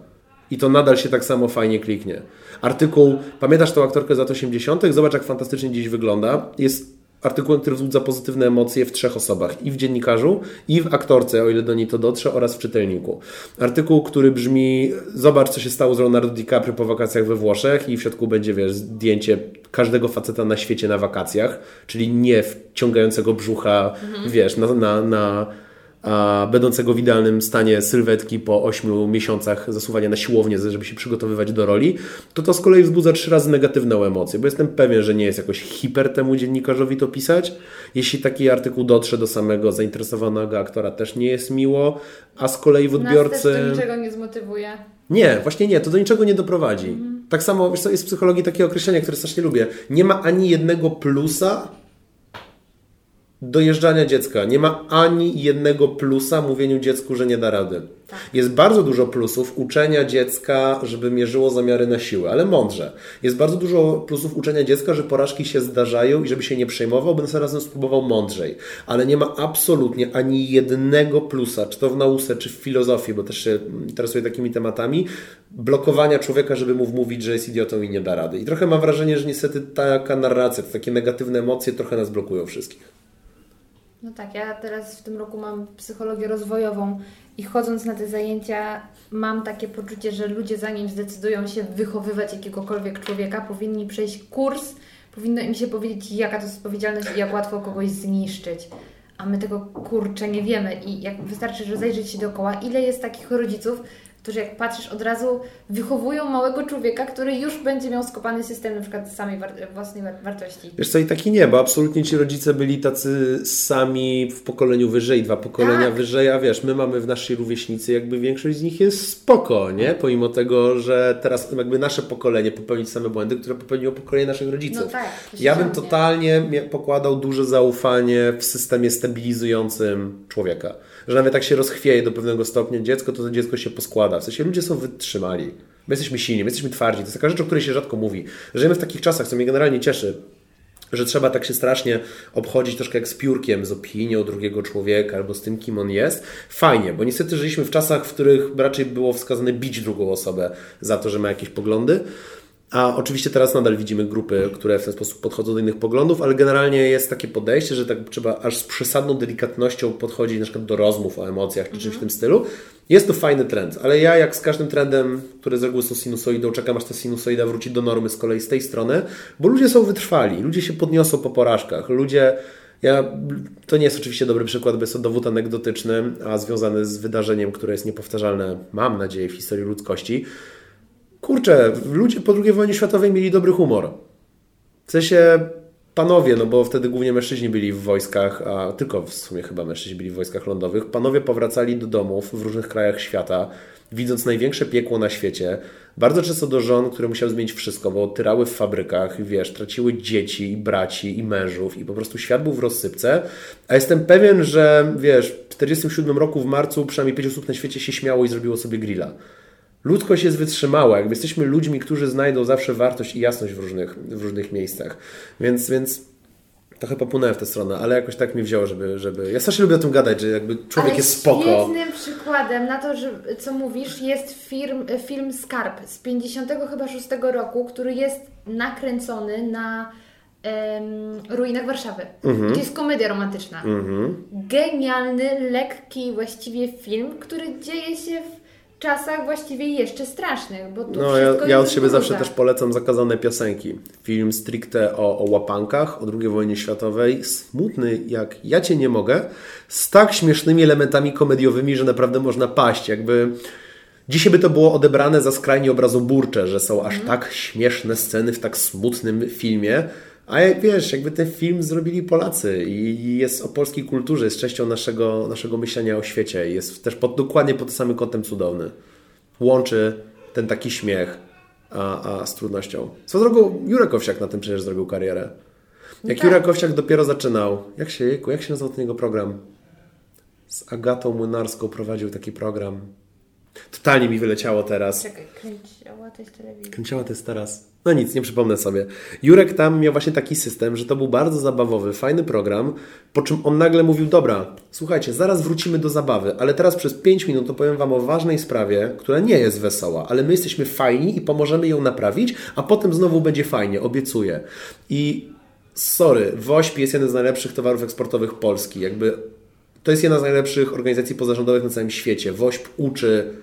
I to nadal się tak samo fajnie kliknie. Artykuł, pamiętasz tą aktorkę z lat 80., zobacz jak fantastycznie dziś wygląda. Jest artykułem, który wzbudza pozytywne emocje w trzech osobach. I w dziennikarzu, i w aktorce, o ile do niej to dotrze, oraz w czytelniku. Artykuł, który brzmi, zobacz co się stało z Leonardo DiCaprio po wakacjach we Włoszech i w środku będzie, wiesz, zdjęcie każdego faceta na świecie na wakacjach, czyli nie wciągającego brzucha, wiesz, na, na, na będącego w idealnym stanie sylwetki po 8 miesiącach zasuwania na siłownię, żeby się przygotowywać do roli, to to z kolei wzbudza trzy razy negatywną emocję, bo jestem pewien, że nie jest jakoś hiper temu dziennikarzowi to pisać. Jeśli taki artykuł dotrze do samego zainteresowanego aktora, też nie jest miło, a z kolei w Nas odbiorcy... też to niczego nie zmotywuje. Nie, właśnie nie, to do niczego nie doprowadzi. Tak samo, wiesz co, jest w psychologii takie określenie, które strasznie lubię. Nie ma ani jednego plusa dojeżdżania dziecka. Nie ma ani jednego plusa mówieniu dziecku, że nie da rady. Jest bardzo dużo plusów uczenia dziecka, żeby mierzyło zamiary na siłę, ale mądrze. Jest bardzo dużo plusów uczenia dziecka, że porażki się zdarzają i żeby się nie przejmował, by zarazem spróbował mądrzej. Ale nie ma absolutnie ani jednego plusa, czy to w nauce, czy w filozofii, bo też się interesuję takimi tematami, blokowania człowieka, żeby mu wmówić, że jest idiotą i nie da rady. I trochę mam wrażenie, że niestety taka narracja, takie negatywne emocje trochę nas blokują wszystkich. No tak, ja teraz w tym roku mam psychologię rozwojową i chodząc na te zajęcia mam takie poczucie, że ludzie zanim zdecydują się wychowywać jakiegokolwiek człowieka, powinni przejść kurs, powinno im się powiedzieć, jaka to jest odpowiedzialność i jak łatwo kogoś zniszczyć. A my tego kurczę nie wiemy i jak wystarczy, że zajrzeć się dookoła, ile jest takich rodziców, którzy jak patrzysz od razu wychowują małego człowieka, który już będzie miał skopany system na przykład samej war- własnej war- wartości. Wiesz co, i taki nie, bo absolutnie ci rodzice byli tacy sami w pokoleniu wyżej, dwa pokolenia Tak. wyżej, a wiesz, my mamy w naszej rówieśnicy, jakby większość z nich jest spoko, nie? Pomimo tego, że teraz jakby nasze pokolenie popełni same błędy, które popełniło pokolenie naszych rodziców. No tak, ja bym totalnie pokładał duże zaufanie w systemie stabilizującym człowieka. Że nawet jak się rozchwieje do pewnego stopnia dziecko, to to dziecko się poskłada. W sensie ludzie są wytrzymali. My jesteśmy silni, my jesteśmy twardzi. To jest taka rzecz, o której się rzadko mówi. Żyjemy w takich czasach, co mnie generalnie cieszy, że trzeba tak się strasznie obchodzić troszkę jak z piórkiem, z opinią drugiego człowieka albo z tym, kim on jest. Fajnie, bo niestety żyliśmy w czasach, w których raczej było wskazane bić drugą osobę za to, że ma jakieś poglądy. A oczywiście teraz nadal widzimy grupy, które w ten sposób podchodzą do innych poglądów, ale generalnie jest takie podejście, że tak trzeba aż z przesadną delikatnością podchodzić na przykład do rozmów o emocjach czy czymś w tym stylu. Jest to fajny trend, ale ja jak z każdym trendem, który z reguły są sinusoidą, czekam aż ta sinusoida wróci do normy z kolei z tej strony, bo ludzie są wytrwali, ludzie się podniosą po porażkach, ludzie ja, to nie jest oczywiście dobry przykład, bo jest to dowód anegdotyczny, a związany z wydarzeniem, które jest niepowtarzalne, mam nadzieję, w historii ludzkości. Kurczę, ludzie po II wojnie światowej mieli dobry humor. W sensie panowie, no bo wtedy głównie mężczyźni byli w wojskach, a tylko w sumie chyba mężczyźni byli w wojskach lądowych. Panowie powracali do domów w różnych krajach świata, widząc największe piekło na świecie. Bardzo często do żon, które musiały zmienić wszystko, bo tyrały w fabrykach, wiesz, traciły dzieci, i braci i mężów i po prostu świat był w rozsypce. A jestem pewien, że wiesz, w 1947 roku w marcu przynajmniej pięć osób na świecie się śmiało i zrobiło sobie grilla. Ludzkość jest wytrzymała, jakby jesteśmy ludźmi, którzy znajdą zawsze wartość i jasność w różnych, w różnych miejscach. Więc, więc Trochę popłynąłem w tę stronę, ale jakoś tak mi wzięło, żeby, żeby... Ja strasznie lubię o tym gadać, że jakby człowiek Ale jest spoko. Świetnym przykładem na to, że, co mówisz, jest film, film Skarb z 56 chyba 6 roku, który jest nakręcony na em, ruinach Warszawy. Mhm. To jest komedia romantyczna. Genialny, lekki właściwie film, który dzieje się w czasach właściwie jeszcze strasznych, bo tu No, ja, ja od siebie zawsze też polecam zakazane piosenki. Film stricte o, o łapankach, o II wojnie światowej, smutny jak ja Cię nie mogę, z tak śmiesznymi elementami komediowymi, że naprawdę można paść. Jakby dzisiaj by to było odebrane za skrajnie obrazoburcze, że są aż tak śmieszne sceny w tak smutnym filmie. A jak wiesz, jakby ten film zrobili Polacy i jest o polskiej kulturze, jest częścią naszego, naszego myślenia o świecie. Jest też pod, dokładnie pod tym samym kątem cudowny łączy ten taki śmiech a, a z trudnością. Co drogą, Jurek Owsiak na tym przecież zrobił karierę. Jak tak. Jurek Owsiak dopiero zaczynał, jak się, jak się nazywał ten jego program? Z Agatą Młynarską prowadził taki program. Totalnie mi wyleciało teraz. Czekaj, kręciła to jest telewizja. Kręciała to jest teraz. No nic, nie przypomnę sobie. Jurek tam miał właśnie taki system, że to był bardzo zabawowy, fajny program, po czym on nagle mówił, dobra, słuchajcie, zaraz wrócimy do zabawy, ale teraz przez 5 minut opowiem Wam o ważnej sprawie, która nie jest wesoła, ale my jesteśmy fajni i pomożemy ją naprawić, a potem znowu będzie fajnie, obiecuję. I sorry, WOŚP jest jeden z najlepszych towarów eksportowych Polski. Jakby to jest jedna z najlepszych organizacji pozarządowych na całym świecie. WOŚP uczy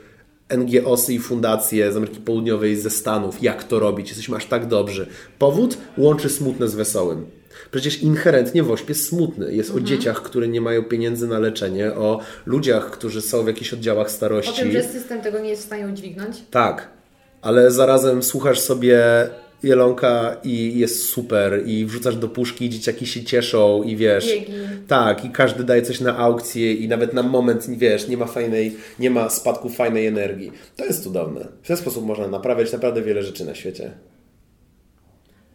NGOsy i fundacje z Ameryki Południowej, ze Stanów, jak to robić. Jesteśmy aż tak dobrzy. Powód łączy smutne z wesołym. Przecież inherentnie WOŚP jest smutny. Jest o dzieciach, które nie mają pieniędzy na leczenie, o ludziach, którzy są w jakichś oddziałach O starości. tym, że system tego nie jest w stanie udźwignąć. Tak, ale zarazem słuchasz sobie Jelonka i jest super i wrzucasz do puszki i dzieciaki się cieszą i wiesz... Biegi. Tak, i każdy daje coś na aukcję i nawet na moment, wiesz, nie ma fajnej, nie ma spadku fajnej energii. To jest cudowne. W ten sposób można naprawiać naprawdę wiele rzeczy na świecie.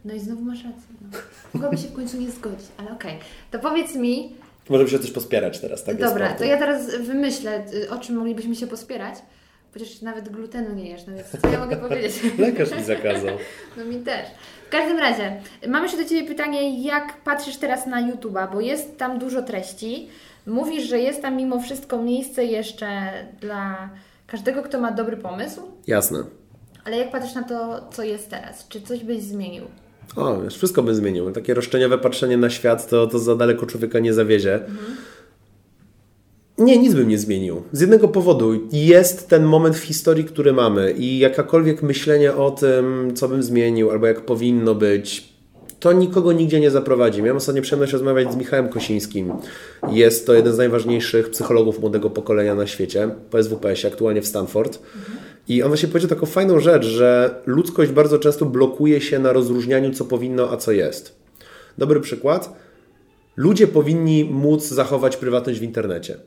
No i znowu masz rację. No. Mogłaby się w końcu nie zgodzić, ale okej. To powiedz mi, Możemy się też pospierać teraz, tak dobra, to ja teraz wymyślę, y, o czym moglibyśmy się pospierać. Chociaż nawet glutenu nie jesz, no więc co ja mogę *laughs* powiedzieć? Lekarz mi zakazał. *laughs* No mi też. W każdym razie, mam jeszcze do Ciebie pytanie, jak patrzysz teraz na YouTube'a, bo jest tam dużo treści. Mówisz, że jest tam mimo wszystko miejsce jeszcze dla każdego, kto ma dobry pomysł, Jasne. ale jak patrzysz na to, co jest teraz? Czy coś byś zmienił? O, wiesz, wszystko by zmienił. Takie roszczeniowe patrzenie na świat to, to za daleko człowieka nie zawiezie. Nie, nic bym nie zmienił. Z jednego powodu. Jest ten moment w historii, który mamy i jakakolwiek myślenie o tym, co bym zmienił albo jak powinno być, to nikogo nigdzie nie zaprowadzi. Miałem ostatnio przyjemność rozmawiać z Michałem Kosińskim. Jest to jeden z najważniejszych psychologów młodego pokolenia na świecie, po SWPS-ie, aktualnie w Stanford. I on właśnie powiedział taką fajną rzecz, że ludzkość bardzo często blokuje się na rozróżnianiu, co powinno, a co jest. Dobry przykład. Ludzie powinni móc zachować prywatność w internecie.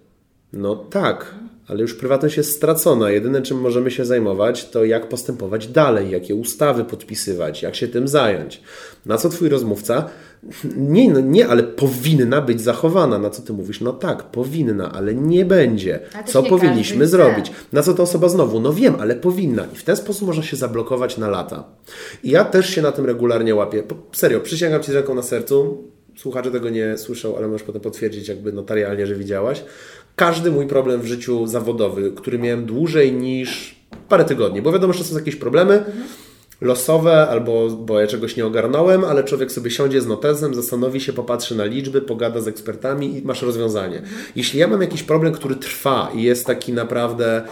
No tak, ale już prywatność jest stracona. Jedyne, czym możemy się zajmować, to jak postępować dalej, jakie ustawy podpisywać, jak się tym zająć. Na co twój rozmówca? Nie, no nie, ale powinna być zachowana. Na co ty mówisz? No tak, powinna, ale nie będzie. Co nie powinniśmy zrobić? Na co ta osoba znowu? No wiem, ale powinna. I w ten sposób można się zablokować na lata. I ja też się na tym regularnie łapię. Serio, przysięgam Ci z ręką na sercu. Słuchacze tego nie słyszą, ale możesz potem potwierdzić jakby notarialnie, że widziałaś. Każdy mój problem w życiu zawodowy, który miałem dłużej niż parę tygodni, bo wiadomo, że są jakieś problemy losowe, albo bo ja czegoś nie ogarnąłem, ale człowiek sobie siądzie z notesem, zastanowi się, popatrzy na liczby, pogada z ekspertami i masz rozwiązanie. Jeśli ja mam jakiś problem, który trwa i jest taki naprawdę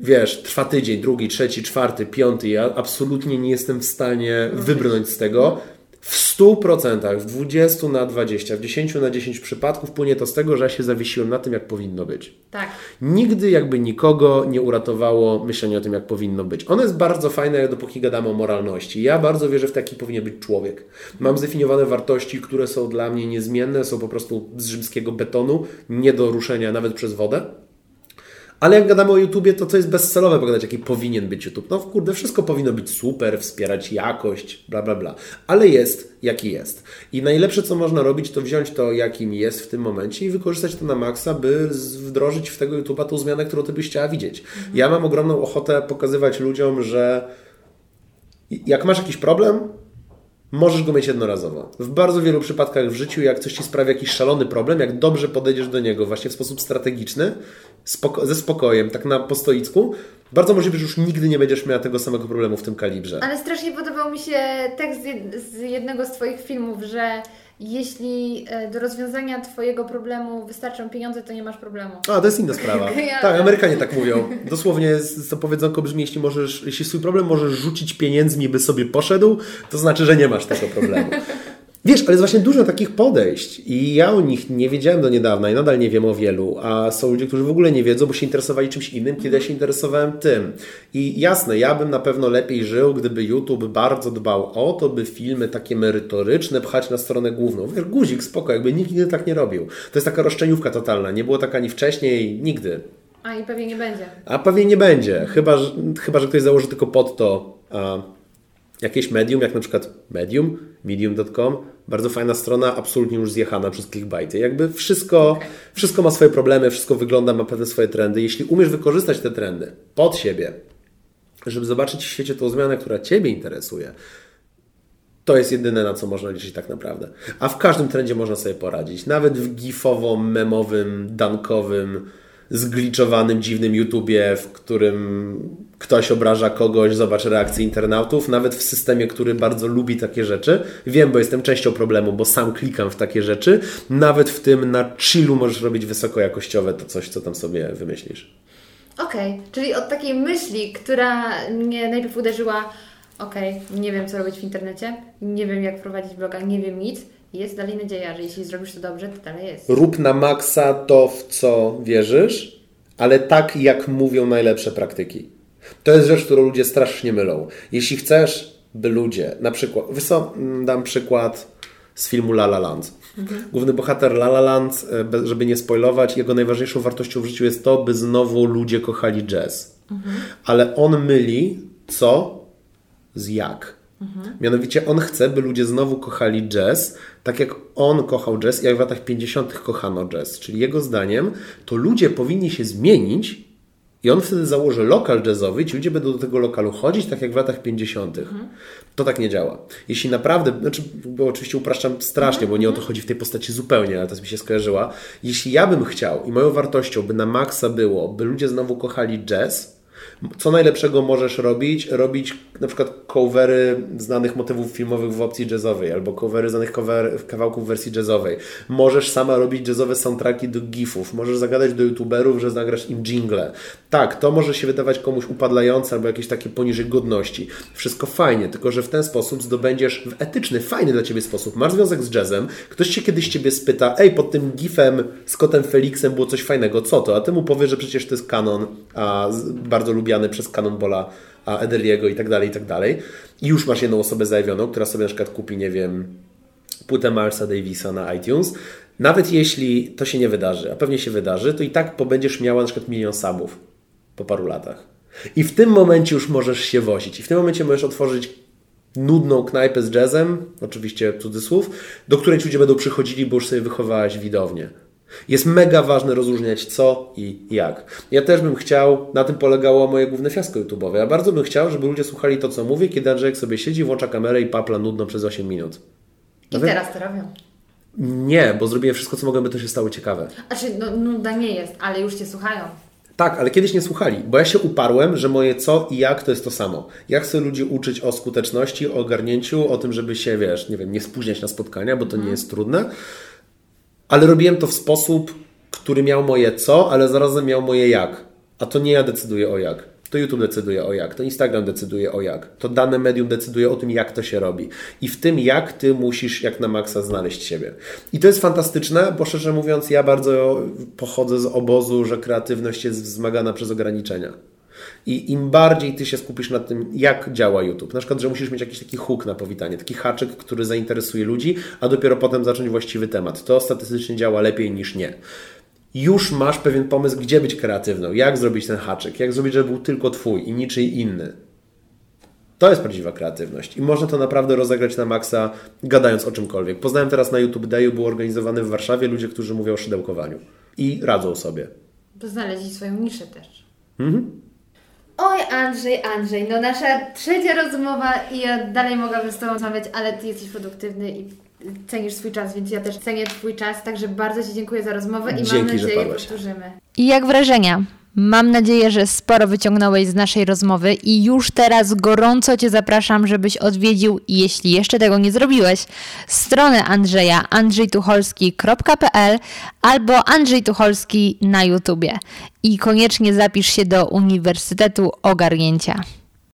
wiesz, trwa tydzień, drugi, trzeci, czwarty, piąty, ja absolutnie nie jestem w stanie wybrnąć z tego. W 100%, w 20 na 20, w 10 na 10 przypadków płynie to z tego, że ja się zawiesiłem na tym, jak powinno być. Tak. Nigdy jakby nikogo nie uratowało myślenie o tym, jak powinno być. Ono jest bardzo fajne, dopóki gadamy o moralności. Ja bardzo wierzę w taki powinien być człowiek. Mam zdefiniowane wartości, które są dla mnie niezmienne, są po prostu z rzymskiego betonu, nie do ruszenia nawet przez wodę. Ale jak gadamy o YouTubie, to co jest bezcelowe pogadać, jaki powinien być YouTube. No kurde, wszystko powinno być super, wspierać jakość, bla bla bla. Ale jest, jaki jest. I najlepsze, co można robić, to wziąć to, jakim jest w tym momencie i wykorzystać to na maksa, by wdrożyć w tego YouTube'a tą zmianę, którą Ty byś chciała widzieć. Ja mam ogromną ochotę pokazywać ludziom, że jak masz jakiś problem, Możesz go mieć jednorazowo. W bardzo wielu przypadkach w życiu, jak coś ci sprawia jakiś szalony problem, jak dobrze podejdziesz do niego właśnie w sposób strategiczny, spoko ze spokojem, tak na postoicku, bardzo możliwe, że już nigdy nie będziesz miała tego samego problemu w tym kalibrze. Ale strasznie podobał mi się tekst z jed- z jednego z Twoich filmów, że jeśli e, do rozwiązania Twojego problemu wystarczą pieniądze, to nie masz problemu. A, to jest inna sprawa. *laughs* Tak, Amerykanie tak mówią. Dosłownie to powiedzonko brzmi, jeśli, możesz, jeśli swój problem możesz rzucić pieniędzmi, by sobie poszedł, to znaczy, że nie masz tego problemu. Wiesz, ale jest właśnie dużo takich podejść i ja o nich nie wiedziałem do niedawna i nadal nie wiem o wielu, a są ludzie, którzy w ogóle nie wiedzą, bo się interesowali czymś innym, kiedy ja się interesowałem tym. I jasne, ja bym na pewno lepiej żył, gdyby YouTube bardzo dbał o to, by filmy takie merytoryczne pchać na stronę główną. Wiesz, guzik, spoko, jakby nikt nigdy tak nie robił. To jest taka roszczeniówka totalna, nie było tak ani wcześniej, nigdy. A i pewnie nie będzie. A pewnie nie będzie, chyba że, chyba, że ktoś założy tylko pod to a, jakieś medium, jak na przykład Medium, medium.com, bardzo fajna strona, absolutnie już zjechana przez clickbaity. Jakby wszystko, wszystko ma swoje problemy, wszystko wygląda, ma pewne swoje trendy. Jeśli umiesz wykorzystać te trendy pod siebie, żeby zobaczyć w świecie tą zmianę, która Ciebie interesuje, to jest jedyne, na co można liczyć tak naprawdę. A w każdym trendzie można sobie poradzić. Nawet w gifowo-memowym, dankowym, zgliczowanym, dziwnym YouTubie, w którym ktoś obraża kogoś, zobacz reakcję internautów, nawet w systemie, który bardzo lubi takie rzeczy. Wiem, bo jestem częścią problemu, bo sam klikam w takie rzeczy. Nawet w tym na chillu możesz robić wysokojakościowe to coś, co tam sobie wymyślisz. Okej, czyli od takiej myśli, która mnie najpierw uderzyła, okej, nie wiem co robić w internecie, nie wiem jak prowadzić bloga, nie wiem nic, jest dalej nadzieja, że jeśli zrobisz to dobrze, to dalej jest. Rób na maksa to, w co wierzysz, ale tak, jak mówią najlepsze praktyki. To jest rzecz, którą ludzie strasznie mylą. Jeśli chcesz, by ludzie, na przykład, co, mm, dam przykład z filmu La La Land. Główny bohater La La Land, e, żeby nie spoilować, jego najważniejszą wartością w życiu jest to, by znowu ludzie kochali jazz. Ale on myli co z jak. Mianowicie on chce, by ludzie znowu kochali jazz, tak jak on kochał jazz, jak w latach 50. kochano jazz. Czyli jego zdaniem to ludzie powinni się zmienić i on wtedy założy lokal jazzowy ci ludzie będą do tego lokalu chodzić, tak jak w latach 50. To tak nie działa. Jeśli naprawdę, znaczy, bo oczywiście upraszczam strasznie, bo nie o to chodzi w tej postaci zupełnie, ale teraz mi się skojarzyła. Jeśli ja bym chciał i moją wartością by na maksa było, by ludzie znowu kochali jazz, co najlepszego możesz robić? Robić na przykład covery znanych motywów filmowych w opcji jazzowej albo covery znanych cover, kawałków w wersji jazzowej. Możesz sama robić jazzowe soundtracki do gifów. Możesz zagadać do youtuberów, że zagrasz im jingle. Tak, to może się wydawać komuś upadlające albo jakieś takie poniżej godności. Wszystko fajnie, tylko że w ten sposób zdobędziesz w etyczny, fajny dla Ciebie sposób. Masz związek z jazzem, ktoś Cię kiedyś Ciebie spyta, ej, pod tym gifem z kotem Felixem było coś fajnego, co to? A Ty mu powiesz, że przecież to jest kanon, a bardzo lubiany przez Cannonballa, Edeliego i tak dalej, i tak dalej. I już masz jedną osobę zajawioną, która sobie na przykład kupi, nie wiem, płytę Milesa Davisa na iTunes. Nawet jeśli to się nie wydarzy, a pewnie się wydarzy, to i tak pobędziesz miała na przykład milion subów po paru latach. I w tym momencie już możesz się wozić. I w tym momencie możesz otworzyć nudną knajpę z jazzem, oczywiście cudzysłów, do której ci ludzie będą przychodzili, bo już sobie wychowałaś widownię. Jest mega ważne rozróżniać co i jak. Ja też bym chciał, na tym polegało moje główne fiasko YouTube'owe. Ja bardzo bym chciał, żeby ludzie słuchali to, co mówię, kiedy Andrzejek sobie siedzi, włącza kamerę i papla nudno przez 8 minut. I teraz to robią. Nie, bo zrobiłem wszystko, co mogłem, by to się stało ciekawe. Znaczy, no, nuda nie jest, ale już Cię słuchają. Tak, ale kiedyś nie słuchali, bo ja się uparłem, że moje co i jak to jest to samo. Ja chcę ludzi uczyć o skuteczności, o ogarnięciu, o tym, żeby się, wiesz, nie wiem, nie spóźniać na spotkania, bo to nie jest trudne. Ale robiłem to w sposób, który miał moje co, ale zarazem miał moje jak. A to nie ja decyduję o jak. To YouTube decyduje o jak, to Instagram decyduje o jak, to dane medium decyduje o tym, jak to się robi. I w tym, jak ty musisz jak na maksa znaleźć siebie. I to jest fantastyczne, bo szczerze mówiąc, ja bardzo pochodzę z obozu, że kreatywność jest wzmagana przez ograniczenia. I im bardziej ty się skupisz na tym, jak działa YouTube, na przykład, że musisz mieć jakiś taki hook na powitanie, taki haczyk, który zainteresuje ludzi, a dopiero potem zacząć właściwy temat. To statystycznie działa lepiej niż nie już masz pewien pomysł, gdzie być kreatywną, jak zrobić ten haczyk, jak zrobić, żeby był tylko twój i niczyj inny. To jest prawdziwa kreatywność i można to naprawdę rozegrać na maksa, gadając o czymkolwiek. Poznałem teraz na YouTube Dayu, był organizowany w Warszawie ludzie, którzy mówią o szydełkowaniu i radzą sobie. Bo znaleźli swoją niszę też. Oj, Andrzej, Andrzej, no nasza trzecia rozmowa i ja dalej mogłabym z Tobą rozmawiać, ale Ty jesteś produktywny i cenisz swój czas, więc ja też cenię Twój czas, także bardzo Ci dziękuję za rozmowę i mam Dzięki, że nadzieję, padłaś. powtórzymy. I jak wrażenia? Mam nadzieję, że sporo wyciągnąłeś z naszej rozmowy i już teraz gorąco Cię zapraszam, żebyś odwiedził, jeśli jeszcze tego nie zrobiłeś, stronę Andrzeja andrzejtucholski.pl albo Andrzej Tucholski na YouTubie. I koniecznie zapisz się do Uniwersytetu Ogarnięcia.